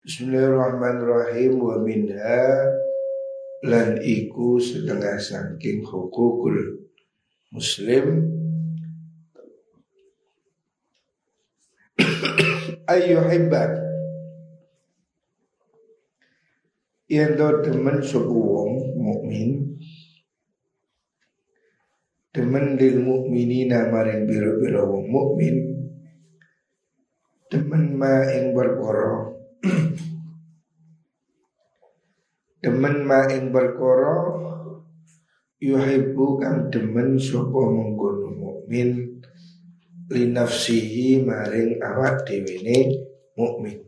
Bismillahirrahmanirrahim. Wa minha lan iku setengah saking hukukul muslim. Ayu hibbat yen do demen sapa wong mukmin. Demen lil mukminina maring biro-biro wong mukmin. Demen ma ing berkoro demen ma ing perkara yuhibbu kang demen sapa mengkono mukmin li nafsihi maring awak dhewe mukmin.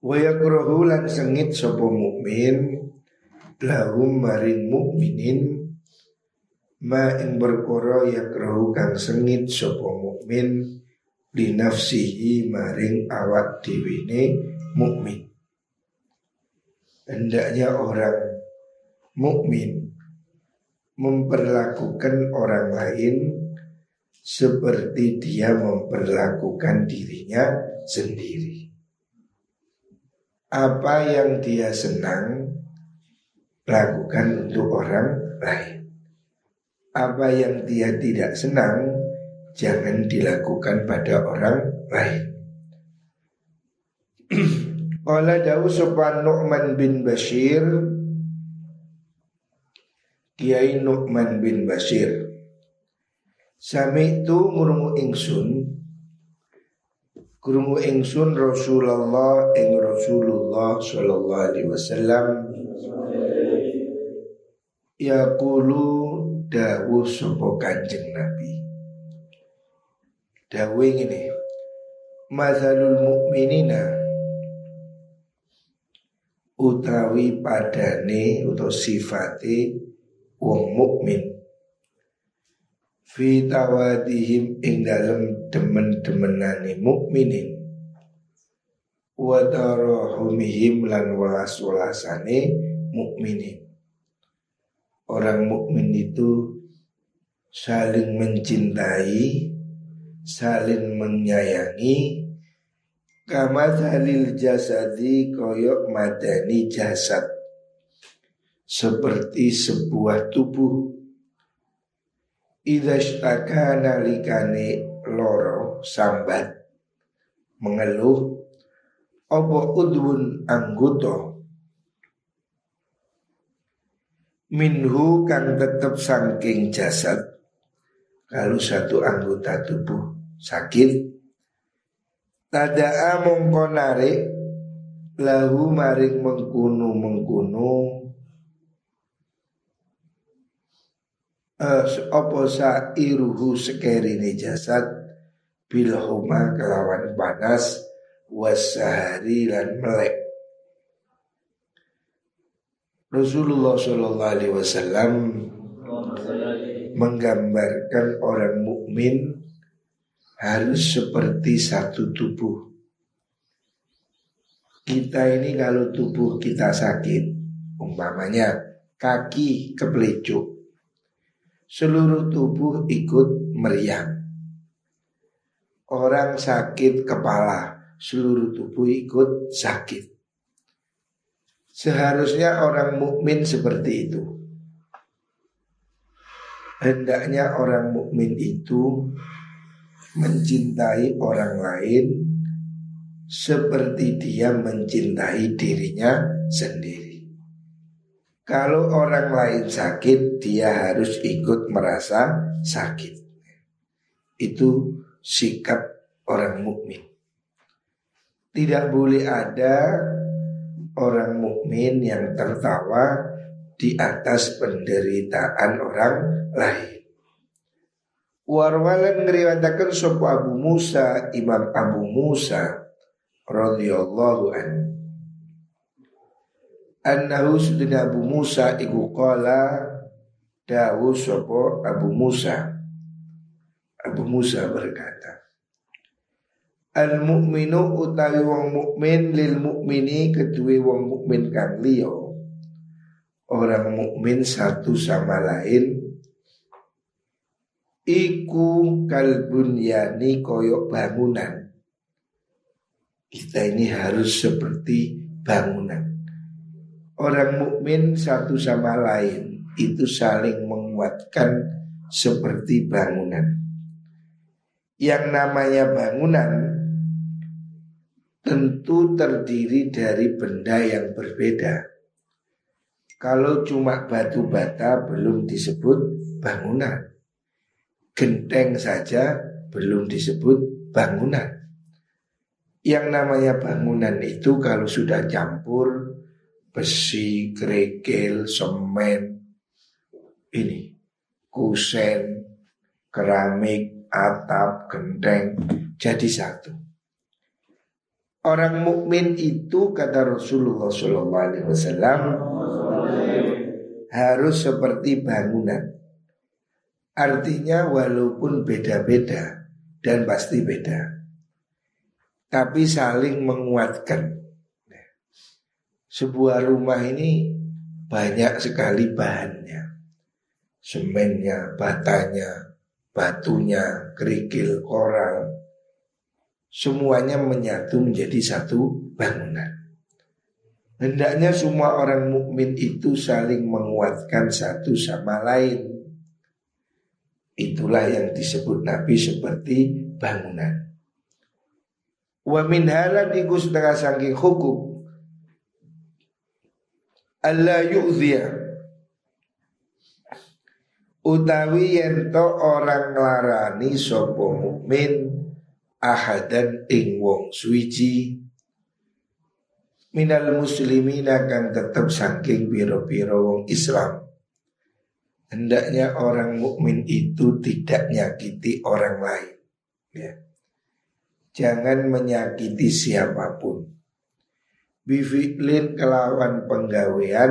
Wa yakrahu lan sengit sapa mukmin lahum maring mukminin ma ing perkara yakrahu kang sengit sapa mukmin li nafsihi maring awak dewene mukmin. Hendaknya orang mukmin memperlakukan orang lain seperti dia memperlakukan dirinya sendiri. Apa yang dia senang lakukan untuk orang lain. Apa yang dia tidak senang jangan dilakukan pada orang lain. Qala dawu sopan Nu'man bin Bashir. Kiai Nu'man bin Bashir. Sami itu ngurungu ingsun. Kurungu ingsun Rasulullah ing Rasulullah Sallallahu alaihi wasallam. Yaqulu dawu sopo kanjeng Nabi Dawe ini Mazalul mu'minina Utawi padane Atau sifati Wong mukmin Fi tawadihim ing dalam demen-demenani mukminin wa darahumihim lan walas-walasane mukminin. Orang mukmin itu saling mencintai saling menyayangi kama dalil jasadi koyok madani jasad. Seperti sebuah tubuh. Idashtaka nalikane loro sambat. Mengeluh opo udwun anggoto minhu kang tetep sangking jasad kalau satu anggota tubuh sakit Tada'a mongko narik lahu maring mengkunu mengkunu uh, apa sairuhu sekerine jasad bil huma kelawan panas wasahari lan melek. Rasulullah Shallallahu Alaihi Wasallam menggambarkan orang mukmin harus seperti satu tubuh. Kita ini kalau tubuh kita sakit, umpamanya kaki kepelecuk, seluruh tubuh ikut meriang. Orang sakit kepala, seluruh tubuh ikut sakit. Seharusnya orang mukmin seperti itu hendaknya orang mukmin itu mencintai orang lain seperti dia mencintai dirinya sendiri. Kalau orang lain sakit, dia harus ikut merasa sakit. Itu sikap orang mukmin. Tidak boleh ada orang mukmin yang tertawa di atas penderitaan orang lain. Warwalan ngeriwatakan sopo Abu Musa Imam Abu Musa radhiyallahu an. Annahu sudina Abu Musa iku qala dawu sopo Abu Musa. Abu Musa berkata, Al mukminu utawi wong mukmin lil mukmini kedua wong mukmin kang liya orang mukmin satu sama lain iku kalbun yani koyok bangunan kita ini harus seperti bangunan. Orang mukmin satu sama lain itu saling menguatkan seperti bangunan. Yang namanya bangunan tentu terdiri dari benda yang berbeda. Kalau cuma batu bata belum disebut bangunan. Genteng saja belum disebut bangunan. Yang namanya bangunan itu kalau sudah campur besi, kerikil, semen, ini kusen, keramik, atap, genteng jadi satu. Orang mukmin itu kata Rasulullah Wasallam harus seperti bangunan. Artinya walaupun beda-beda dan pasti beda, tapi saling menguatkan sebuah rumah ini banyak sekali bahannya. Semennya, batanya, batunya, kerikil, koral. Semuanya menyatu menjadi satu bangunan. Hendaknya semua orang mukmin itu saling menguatkan satu sama lain. Itulah yang disebut Nabi seperti bangunan. Wa min halan iku setengah saking hukum Allah yu'ziya utawi yento orang larani sopo mukmin ahadan ing wong suwiji minal muslimin akan tetap saking biro-biro wong Islam. Hendaknya orang mukmin itu tidak nyakiti orang lain. Ya. Jangan menyakiti siapa pun. Bifi'lin kelawan penggawean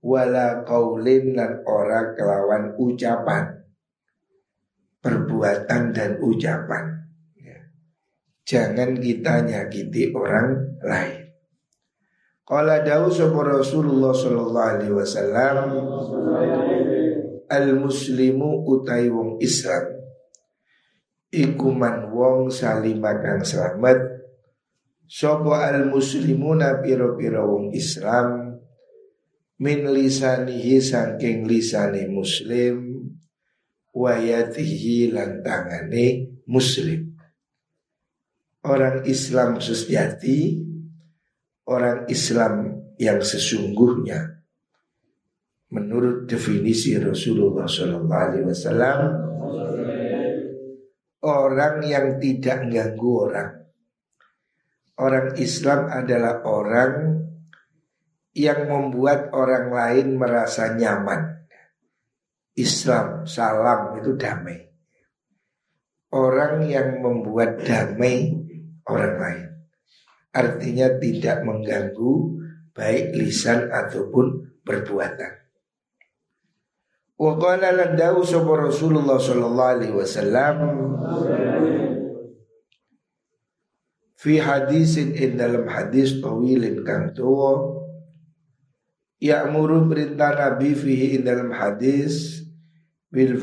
wala kaulin dan ora kelawan ucapan. Perbuatan dan ucapan. Ya. jangan kita nyakiti orang lain Qala dawu sapa Rasulullah sallallahu alaihi wasallam al muslimu utai wong Islam iku man wong salimakan selamat Sopo al muslimuna piro piro wong Islam min lisanihi saking lisani muslim wayatihi lantangane muslim. Orang Islam sejati, orang Islam yang sesungguhnya menurut definisi Rasulullah Shallallahu Alaihi Wasallam orang yang tidak mengganggu orang Orang Islam adalah orang yang membuat orang lain merasa nyaman. Islam, salam itu damai. Orang yang membuat damai orang lain. Artinya tidak mengganggu baik lisan ataupun perbuatan. Wa qala lan Rasulullah sallallahu alaihi wasallam fi hadisin in dalam hadis tawilin kang tuwa muru perintah Nabi fihi in dalam hadis bil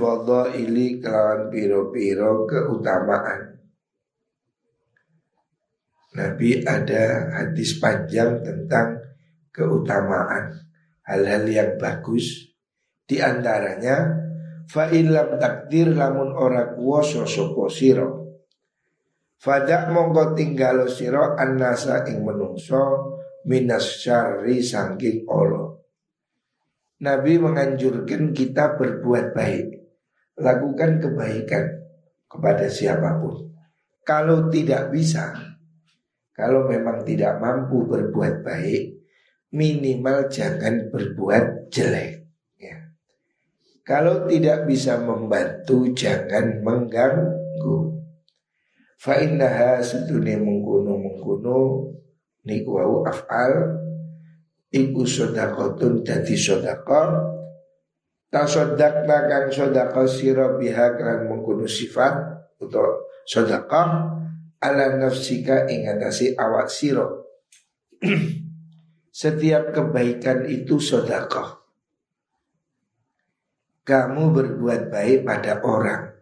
ili kelawan piro-piro keutamaan Nabi ada hadis panjang tentang keutamaan hal-hal yang bagus di antaranya fa ilam takdir lamun ora kuwasa sapa sira Fadak mongko tinggalo siro annasa ing menungso minas syari sangking olo. Nabi menganjurkan kita berbuat baik, lakukan kebaikan kepada siapa pun. Kalau tidak bisa, kalau memang tidak mampu berbuat baik, minimal jangan berbuat jelek. Ya. Kalau tidak bisa membantu, jangan mengganggu. Fa innaha sedune mengkono mengkono niku af'al iku sedekahun dadi sedekah tasaddaqna kang sedekah sira biha mengkono sifat atau sedekah ala nafsika ing atase awak sira setiap kebaikan itu sedekah kamu berbuat baik pada orang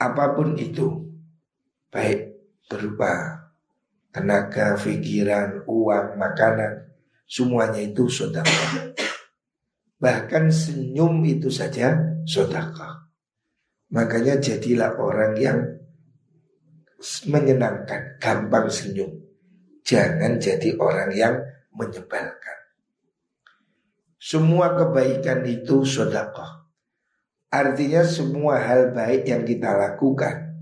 apa pun itu baik berupa tenaga, pikiran, uang, makanan, semuanya itu sodako. Bahkan senyum itu saja sodako. Makanya jadilah orang yang menyenangkan, gampang senyum. Jangan jadi orang yang menyebalkan. Semua kebaikan itu sodakoh. Artinya semua hal baik yang kita lakukan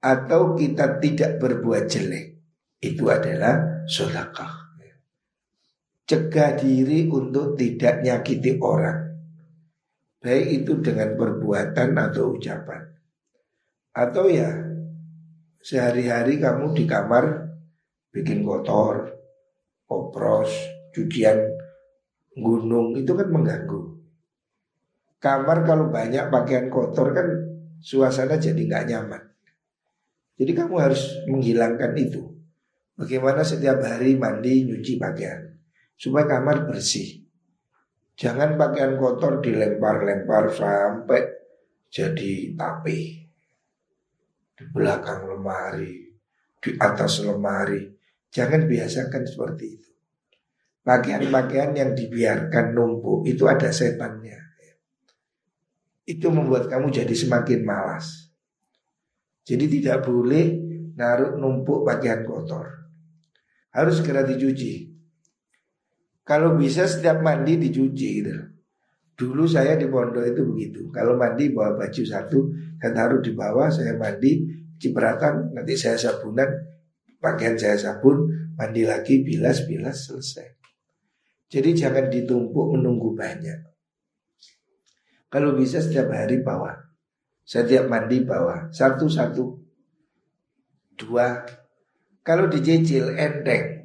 atau kita tidak berbuat jelek itu adalah sodakoh. Cegah diri untuk tidak nyakiti orang. Baik itu dengan perbuatan atau ucapan. Atau ya sehari-hari kamu di kamar bikin kotor, kopros, cucian gunung itu kan mengganggu. Kamar kalau banyak pakaian kotor kan suasana jadi nggak nyaman. Jadi kamu harus menghilangkan itu. Bagaimana setiap hari mandi nyuci pakaian supaya kamar bersih. Jangan pakaian kotor dilempar-lempar sampai jadi tape di belakang lemari, di atas lemari. Jangan biasakan seperti itu. Pakaian-pakaian yang dibiarkan numpuk itu ada setannya. Itu membuat kamu jadi semakin malas. Jadi tidak boleh naruh numpuk pakaian kotor. Harus segera dicuci. Kalau bisa setiap mandi dicuci gitu. Dulu saya di pondok itu begitu. Kalau mandi bawa baju satu, saya taruh di bawah, saya mandi, cipratan, nanti saya sabunan, pakaian saya sabun, mandi lagi, bilas, bilas, selesai. Jadi jangan ditumpuk menunggu banyak. Kalau bisa setiap hari bawa. Setiap mandi bawa. Satu-satu. Dua. Kalau dicicil enteng.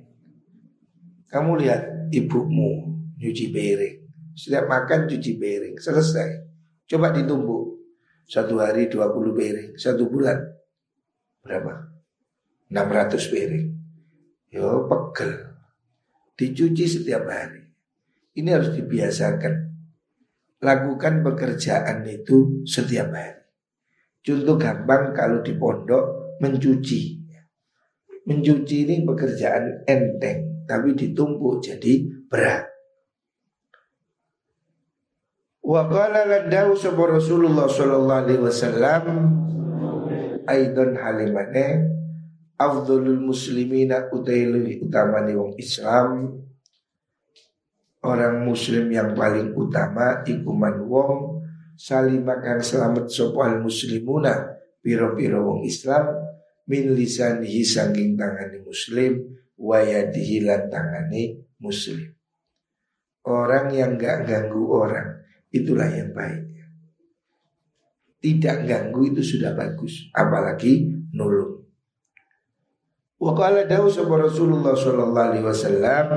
Kamu lihat ibumu nyuci piring. Setiap makan cuci piring. Selesai. Coba ditumpuk. Satu hari 20 piring. Satu bulan. Berapa? 600 piring. Yo pegel dicuci setiap hari. Ini harus dibiasakan. Lakukan pekerjaan itu setiap hari. Contoh gampang kalau di pondok mencuci. Mencuci ini pekerjaan enteng, tapi ditumpuk jadi berat. Wa qala ladau Rasulullah sallallahu alaihi wasallam aidon halimane afdolul muslimina utai utamani wong Islam. Orang muslim yang paling utama ikuman wong salimakan selamat sopal muslimuna piro-piro wong Islam min lisanihi sangking tangani muslim wayadihi lan tangani muslim. Orang yang gak ganggu orang itulah yang baik. Tidak ganggu itu sudah bagus apalagi nulung. Wa qala dawu Rasulullah sallallahu alaihi wasallam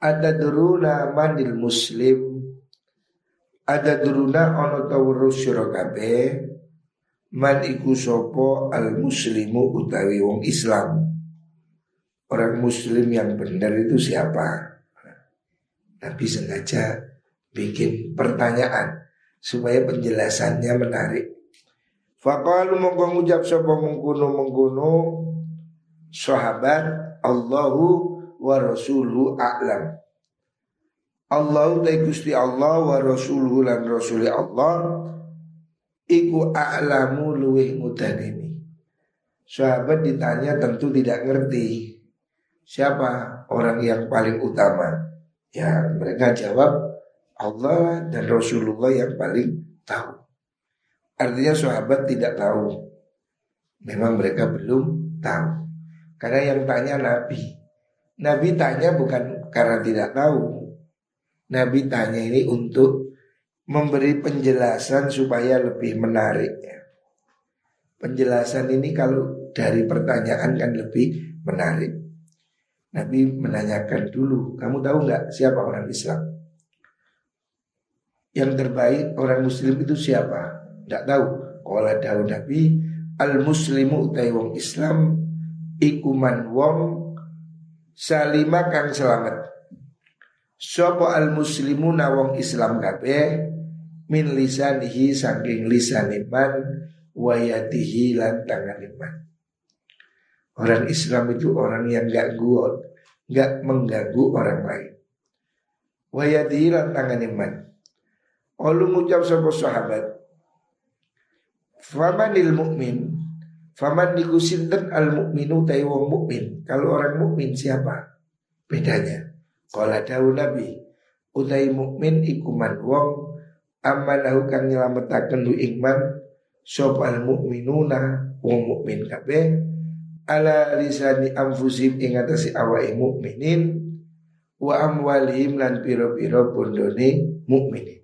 ada duruna manil muslim? Ada duruna ono tawurus syurakabe? Man iku sopo al muslimu utawi wong Islam? Orang muslim yang benar itu siapa Nabi sengaja bikin pertanyaan supaya penjelasannya menarik Faqalu mongko ngucap sapa mengkuno mengkuno sahabat Allahu wa rasuluhu a'lam. Allahu ta Gusti Allah wa rasuluhu lan rasuli Allah iku a'lamu luwih ngudaneni. Sahabat ditanya tentu tidak ngerti siapa orang yang paling utama. Ya mereka jawab Allah dan Rasulullah yang paling tahu. Artinya sahabat tidak tahu. Memang mereka belum tahu. Karena yang tanya Nabi. Nabi tanya bukan karena tidak tahu. Nabi tanya ini untuk memberi penjelasan supaya lebih menarik. Penjelasan ini kalau dari pertanyaan kan lebih menarik. Nabi menanyakan dulu, kamu tahu nggak siapa orang Islam? Yang terbaik orang Muslim itu siapa? Tidak tahu. Kala daun Nabi al muslimu utai wong Islam ikuman wong salima kang selamat. Sopo al muslimu na wong Islam kabe min lisanihi saking lisaniman wayatihi lan tanganiman. Orang Islam itu orang yang gak guot, gak mengganggu orang lain. Wayadiran tangan iman. Olu ngucap sebuah sahabat. Famanil mukmin. Faman dikusinten al mukminu tai mukmin. Kalau orang mukmin siapa? Bedanya. Kala dawu Nabi. Utai mukmin ikuman wong amalahu kang nyelametaken lu iman sop al mukminuna wong mukmin kabeh ala lisani amfusim ing atase awake mukminin wa amwalihim lan piro-piro bondone mukminin.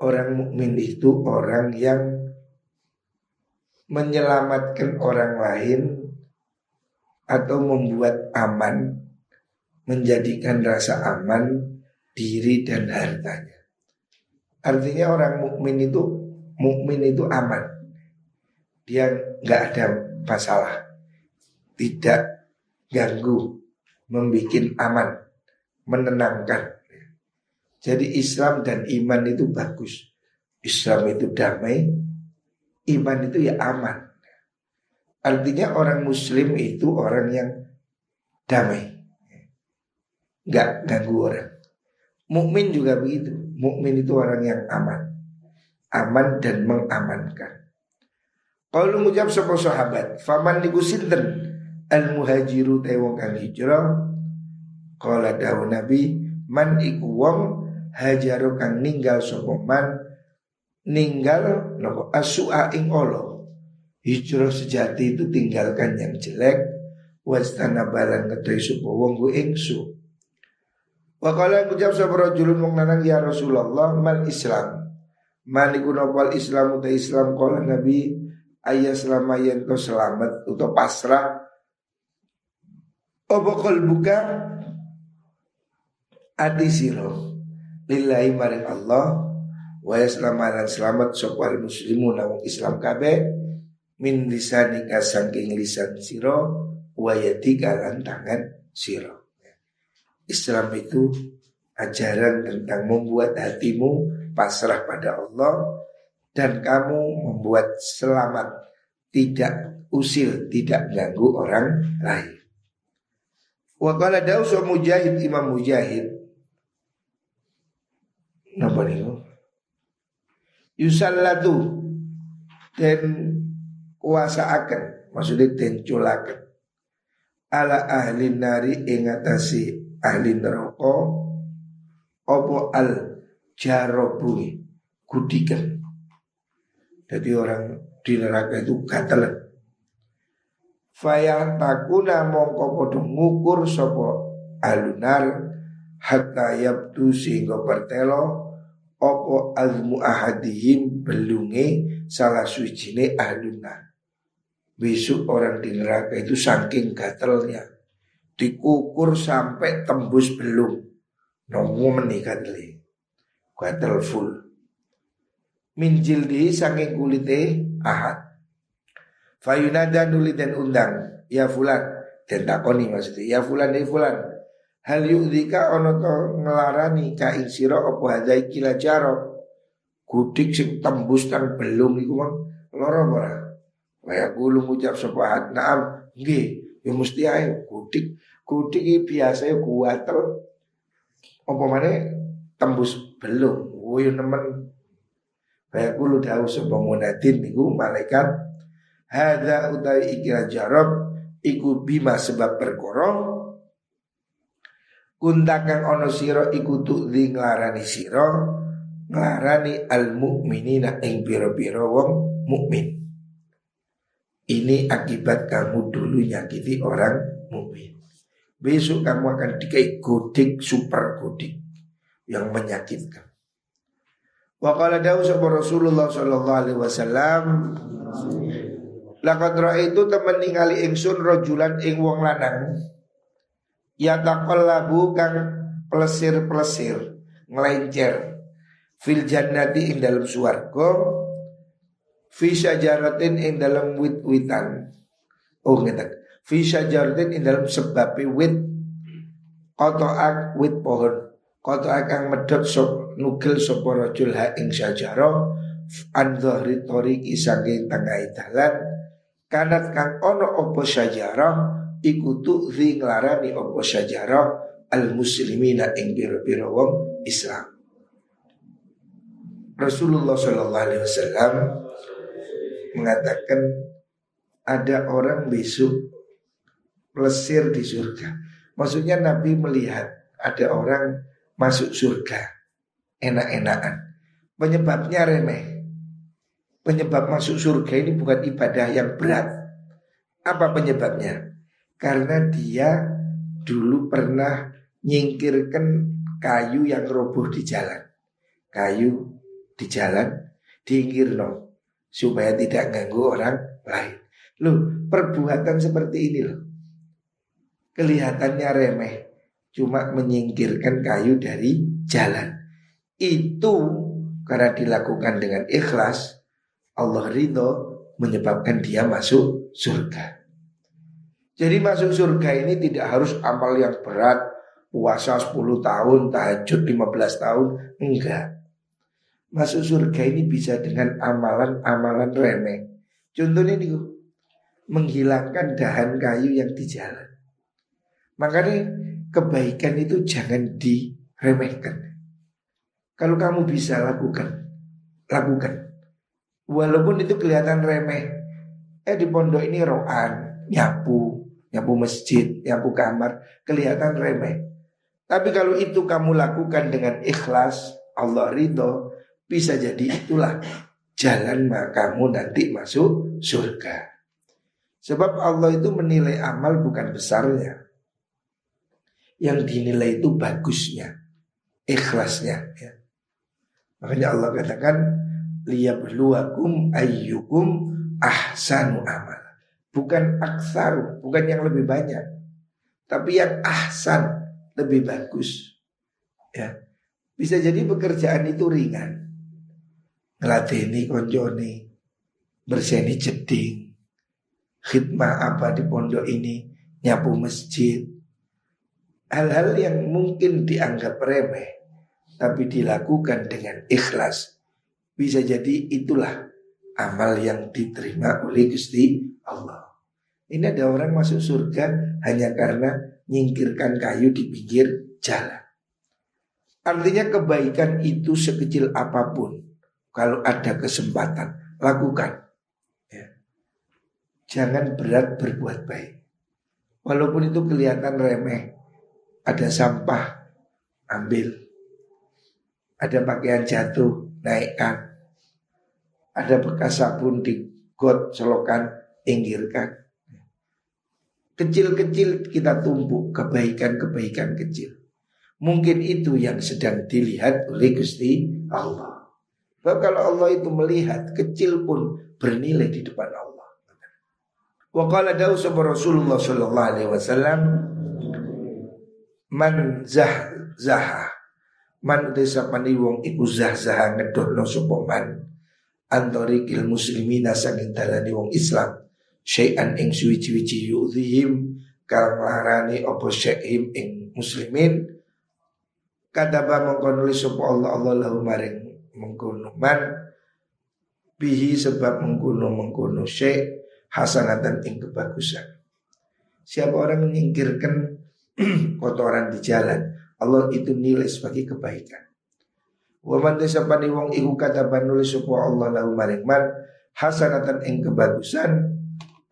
Orang mukmin itu orang yang menyelamatkan orang lain atau membuat aman, menjadikan rasa aman diri dan hartanya. Artinya orang mukmin itu mukmin itu aman dia nggak ada masalah, tidak ganggu, membuat aman, menenangkan. Jadi Islam dan iman itu bagus. Islam itu damai, iman itu ya aman. Artinya orang Muslim itu orang yang damai, nggak ganggu orang. Mukmin juga begitu. Mukmin itu orang yang aman, aman dan mengamankan. Kalau ngucap sapa sahabat, faman niku sinten al muhajiru te wong kang hijrah. Kala dawuh Nabi, man iku wong hajaru kang ninggal sapa man ninggal nopo asua ing olo. Hijrah sejati itu tinggalkan yang jelek wastana balan ketui sapa wong ku ingsu. Wa kala ngucap sapa rajulun wong lanang ya Rasulullah mal Islam. Maniku nopal Islam uta Islam kala Nabi ayah selama yang kau selamat atau pasrah. Opo buka? Adi siro. Lillahi maring Allah. Wa selamat selamat sopal muslimun wong Islam kabe min lisani kasangking lisan siro wa yadika tangan siro. Islam itu ajaran tentang membuat hatimu pasrah pada Allah dan kamu membuat selamat tidak usil, tidak ganggu orang lain. Wa qala Daus Mujahid Imam Mujahid Napa niku? Yusallatu dan kuasa akan maksudnya den culaken ala ahli nari ingatasi ahli neraka opo al jarobui kudikan jadi orang di neraka itu gatel. Faya takuna mongko podo ngukur sopo alunar hatta yabtu sehingga bertelo opo almu ahadihim belunge salah suci alunar. Besok orang di neraka itu saking gatelnya dikukur sampai tembus belum. Nomu menikah gatel full min jildi saking kulite ahad. Fayunada nuli dan undang ya fulan dan takoni maksudnya ya fulan ya fulan. Hal yudika ono to ngelarani ka ing sira apa hadai kila kudik sing tembus tang belum iku mang lara ora? Kaya kulo ngucap sapa naam. Nggih ya mesti ae kudik kudik iki biasa ya kuatel. Apa mana tembus belum. Woyo nemen Kayak kulo dawu sebuah munadin niku malaikat Hada utai ikira jarab Iku bima sebab perkara Kuntakan ono siro iku tu'li nglarani siro Nglarani al mu'minina ing biro-biro wong mukmin. Ini akibat kamu dulu nyakiti orang mukmin. Besok kamu akan dikai godik super godik yang menyakitkan. Wa qala dawu Rasulullah sallallahu alaihi wasallam Laqad ra'aitu temen ningali ingsun rajulan ing wong lanang ya taqallabu kang plesir-plesir nglencer fil jannati ing dalam swarga fi syajaratin ing dalam wit-witan. Oh ngeten fi syajaratin ing dalam sebab wit qata'ak wit pohon Kota akan medot sop nugel sopo rojul ha ing syajaro an dhahri toriki saking tengah dalan kanat kang ono opo syajarah iku tu'zi nglarani opo syajarah al muslimina ing biro-biro wong Islam. Rasulullah Shallallahu Alaihi Wasallam mengatakan ada orang besok plesir di surga. Maksudnya Nabi melihat ada orang masuk surga enak-enakan. Penyebabnya remeh. Penyebab masuk surga ini bukan ibadah yang berat. Apa penyebabnya? Karena dia dulu pernah nyingkirkan kayu yang roboh di jalan. Kayu di jalan diingkir no supaya tidak ganggu orang lain. Loh, perbuatan seperti ini loh. Kelihatannya remeh, cuma menyingkirkan kayu dari jalan. Itu karena dilakukan dengan ikhlas, Allah ridho menyebabkan dia masuk surga. Jadi masuk surga ini tidak harus amal yang berat, puasa 10 tahun, tahajud 15 tahun, enggak. Masuk surga ini bisa dengan amalan-amalan remeh. Contohnya ini menghilangkan dahan kayu yang di jalan. Makanya kebaikan itu jangan diremehkan. Kalau kamu bisa lakukan, lakukan. Walaupun itu kelihatan remeh. Eh di pondok ini roan, nyapu, nyapu masjid, nyapu kamar, kelihatan remeh. Tapi kalau itu kamu lakukan dengan ikhlas, Allah ridho, bisa jadi itulah jalan kamu nanti masuk surga. Sebab Allah itu menilai amal bukan besarnya, yang dinilai itu bagusnya, ikhlasnya. Ya. Makanya Allah katakan liyabluwakum ayyukum ahsanu amal. Bukan aksar, bukan yang lebih banyak. Tapi yang ahsan, lebih bagus. Ya. Bisa jadi pekerjaan itu ringan. Ngelatih konjoni, berseni jeding, khidmah apa di pondok ini, nyapu masjid, hal-hal yang mungkin dianggap remeh tapi dilakukan dengan ikhlas bisa jadi itulah amal yang diterima oleh Gusti Allah. Ini ada orang masuk surga hanya karena nyingkirkan kayu di pinggir jalan. Artinya kebaikan itu sekecil apa pun kalau ada kesempatan lakukan. Ya. Jangan berat berbuat baik. Walaupun itu kelihatan remeh, ada sampah, ambil. Ada pakaian jatuh, naikkan. Ada bekas sabun di got, selokan, inggirkan. Kecil-kecil kita tumpuk kebaikan-kebaikan kecil. Mungkin itu yang sedang dilihat oleh Gusti Allah. Sebab kalau Allah itu melihat kecil pun bernilai di depan Allah. Wa qala Rasulullah sallallahu alaihi wasallam man zah zaha man desa pani wong iku zah zaha ngedohno sapa man. Antarikil muslimina saking dalani wong Islam. Syai'an ing suwi-wici yu'dhihim kang larani apa syai'im ing muslimin. Kadaba mongko nulis sapa Allah Allah lahu maring mengkono man. Bihi sebab mengkono mengkono syai' hasanatan ing kebagusan. Siapa orang menyingkirkan kotoran di jalan, Allah itu nilai sebagai kebaikan. Wa man desapani wong iku kata nulis sapa Allah lahu maring hasanatan ing kebagusan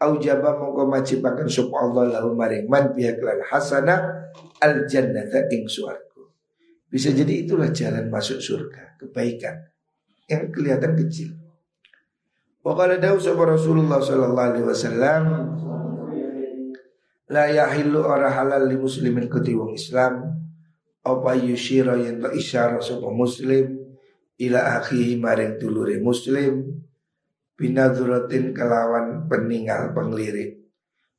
au jaba mongko majibaken sapa Allah lahu maring man pihak lan hasanah al jannata ing swarga. Bisa jadi itulah jalan masuk surga, kebaikan yang kelihatan kecil. Wa qala dawu Rasulullah sallallahu alaihi wasallam La yahillu ora halal li muslimin kuti wong Islam apa yushira yang tak isyara sapa muslim? Ila akhihi maring dulure muslim. Binadzuratin kelawan peninggal penglirik.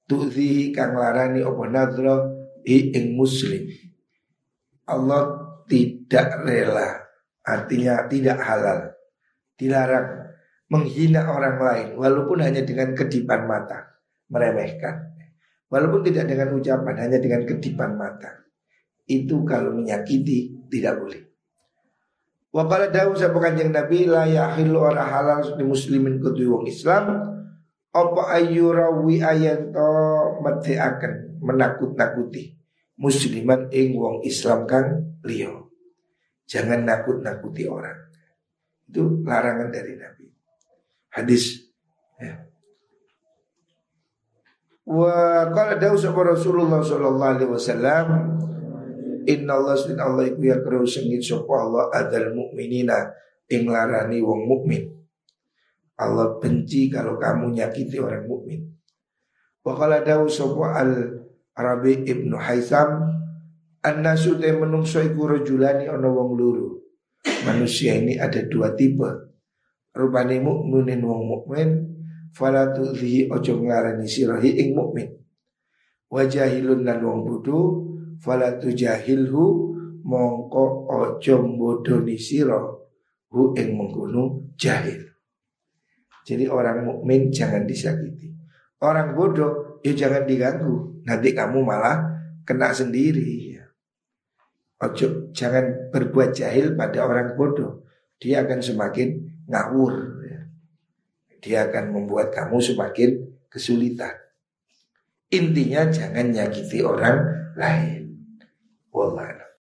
Tu'zihi kang larani apa nadra? I ing muslim. Allah tidak rela. Artinya tidak halal. Dilarang menghina orang lain walaupun hanya dengan kedipan mata. Meremehkan. Walaupun tidak dengan ucapan, hanya dengan kedipan mata. Itu kalau menyakiti tidak boleh. Wa qala dawu sapa kanjeng Nabi la yahillu ora halal di muslimin kudu wong Islam apa ayurawi ayanto akan menakut-nakuti musliman ing wong Islam kang liyo. Jangan nakut-nakuti orang. Itu larangan dari Nabi. Hadis ya. Wa qala dawu sapa Rasulullah sallallahu alaihi wasallam Inna Allah sin Allah iku ya kero sengit sapa Allah adal mukminina ing larani wong mukmin. Allah benci kalau kamu nyakiti orang mukmin. Wa qala dawu sapa al Arabi Ibnu Haitham An-nasu te menungso iku rajulani ana wong loro. Manusia ini ada dua tipe. Rupane mukminin wong mukmin fala tu'dhi ojo ngarani sirahi ing mukmin. Wajahilun lan wong bodho fala tujahilhu mongko ojo bodoni sira hu ing mengkono jahil. Jadi orang mukmin jangan disakiti. Orang bodoh ya jangan diganggu. Nanti kamu malah kena sendiri. Ya. Ojo jangan berbuat jahil pada orang bodoh. Dia akan semakin ngawur. Ya. Dia akan membuat kamu semakin kesulitan. Intinya jangan nyakiti orang lain. Well,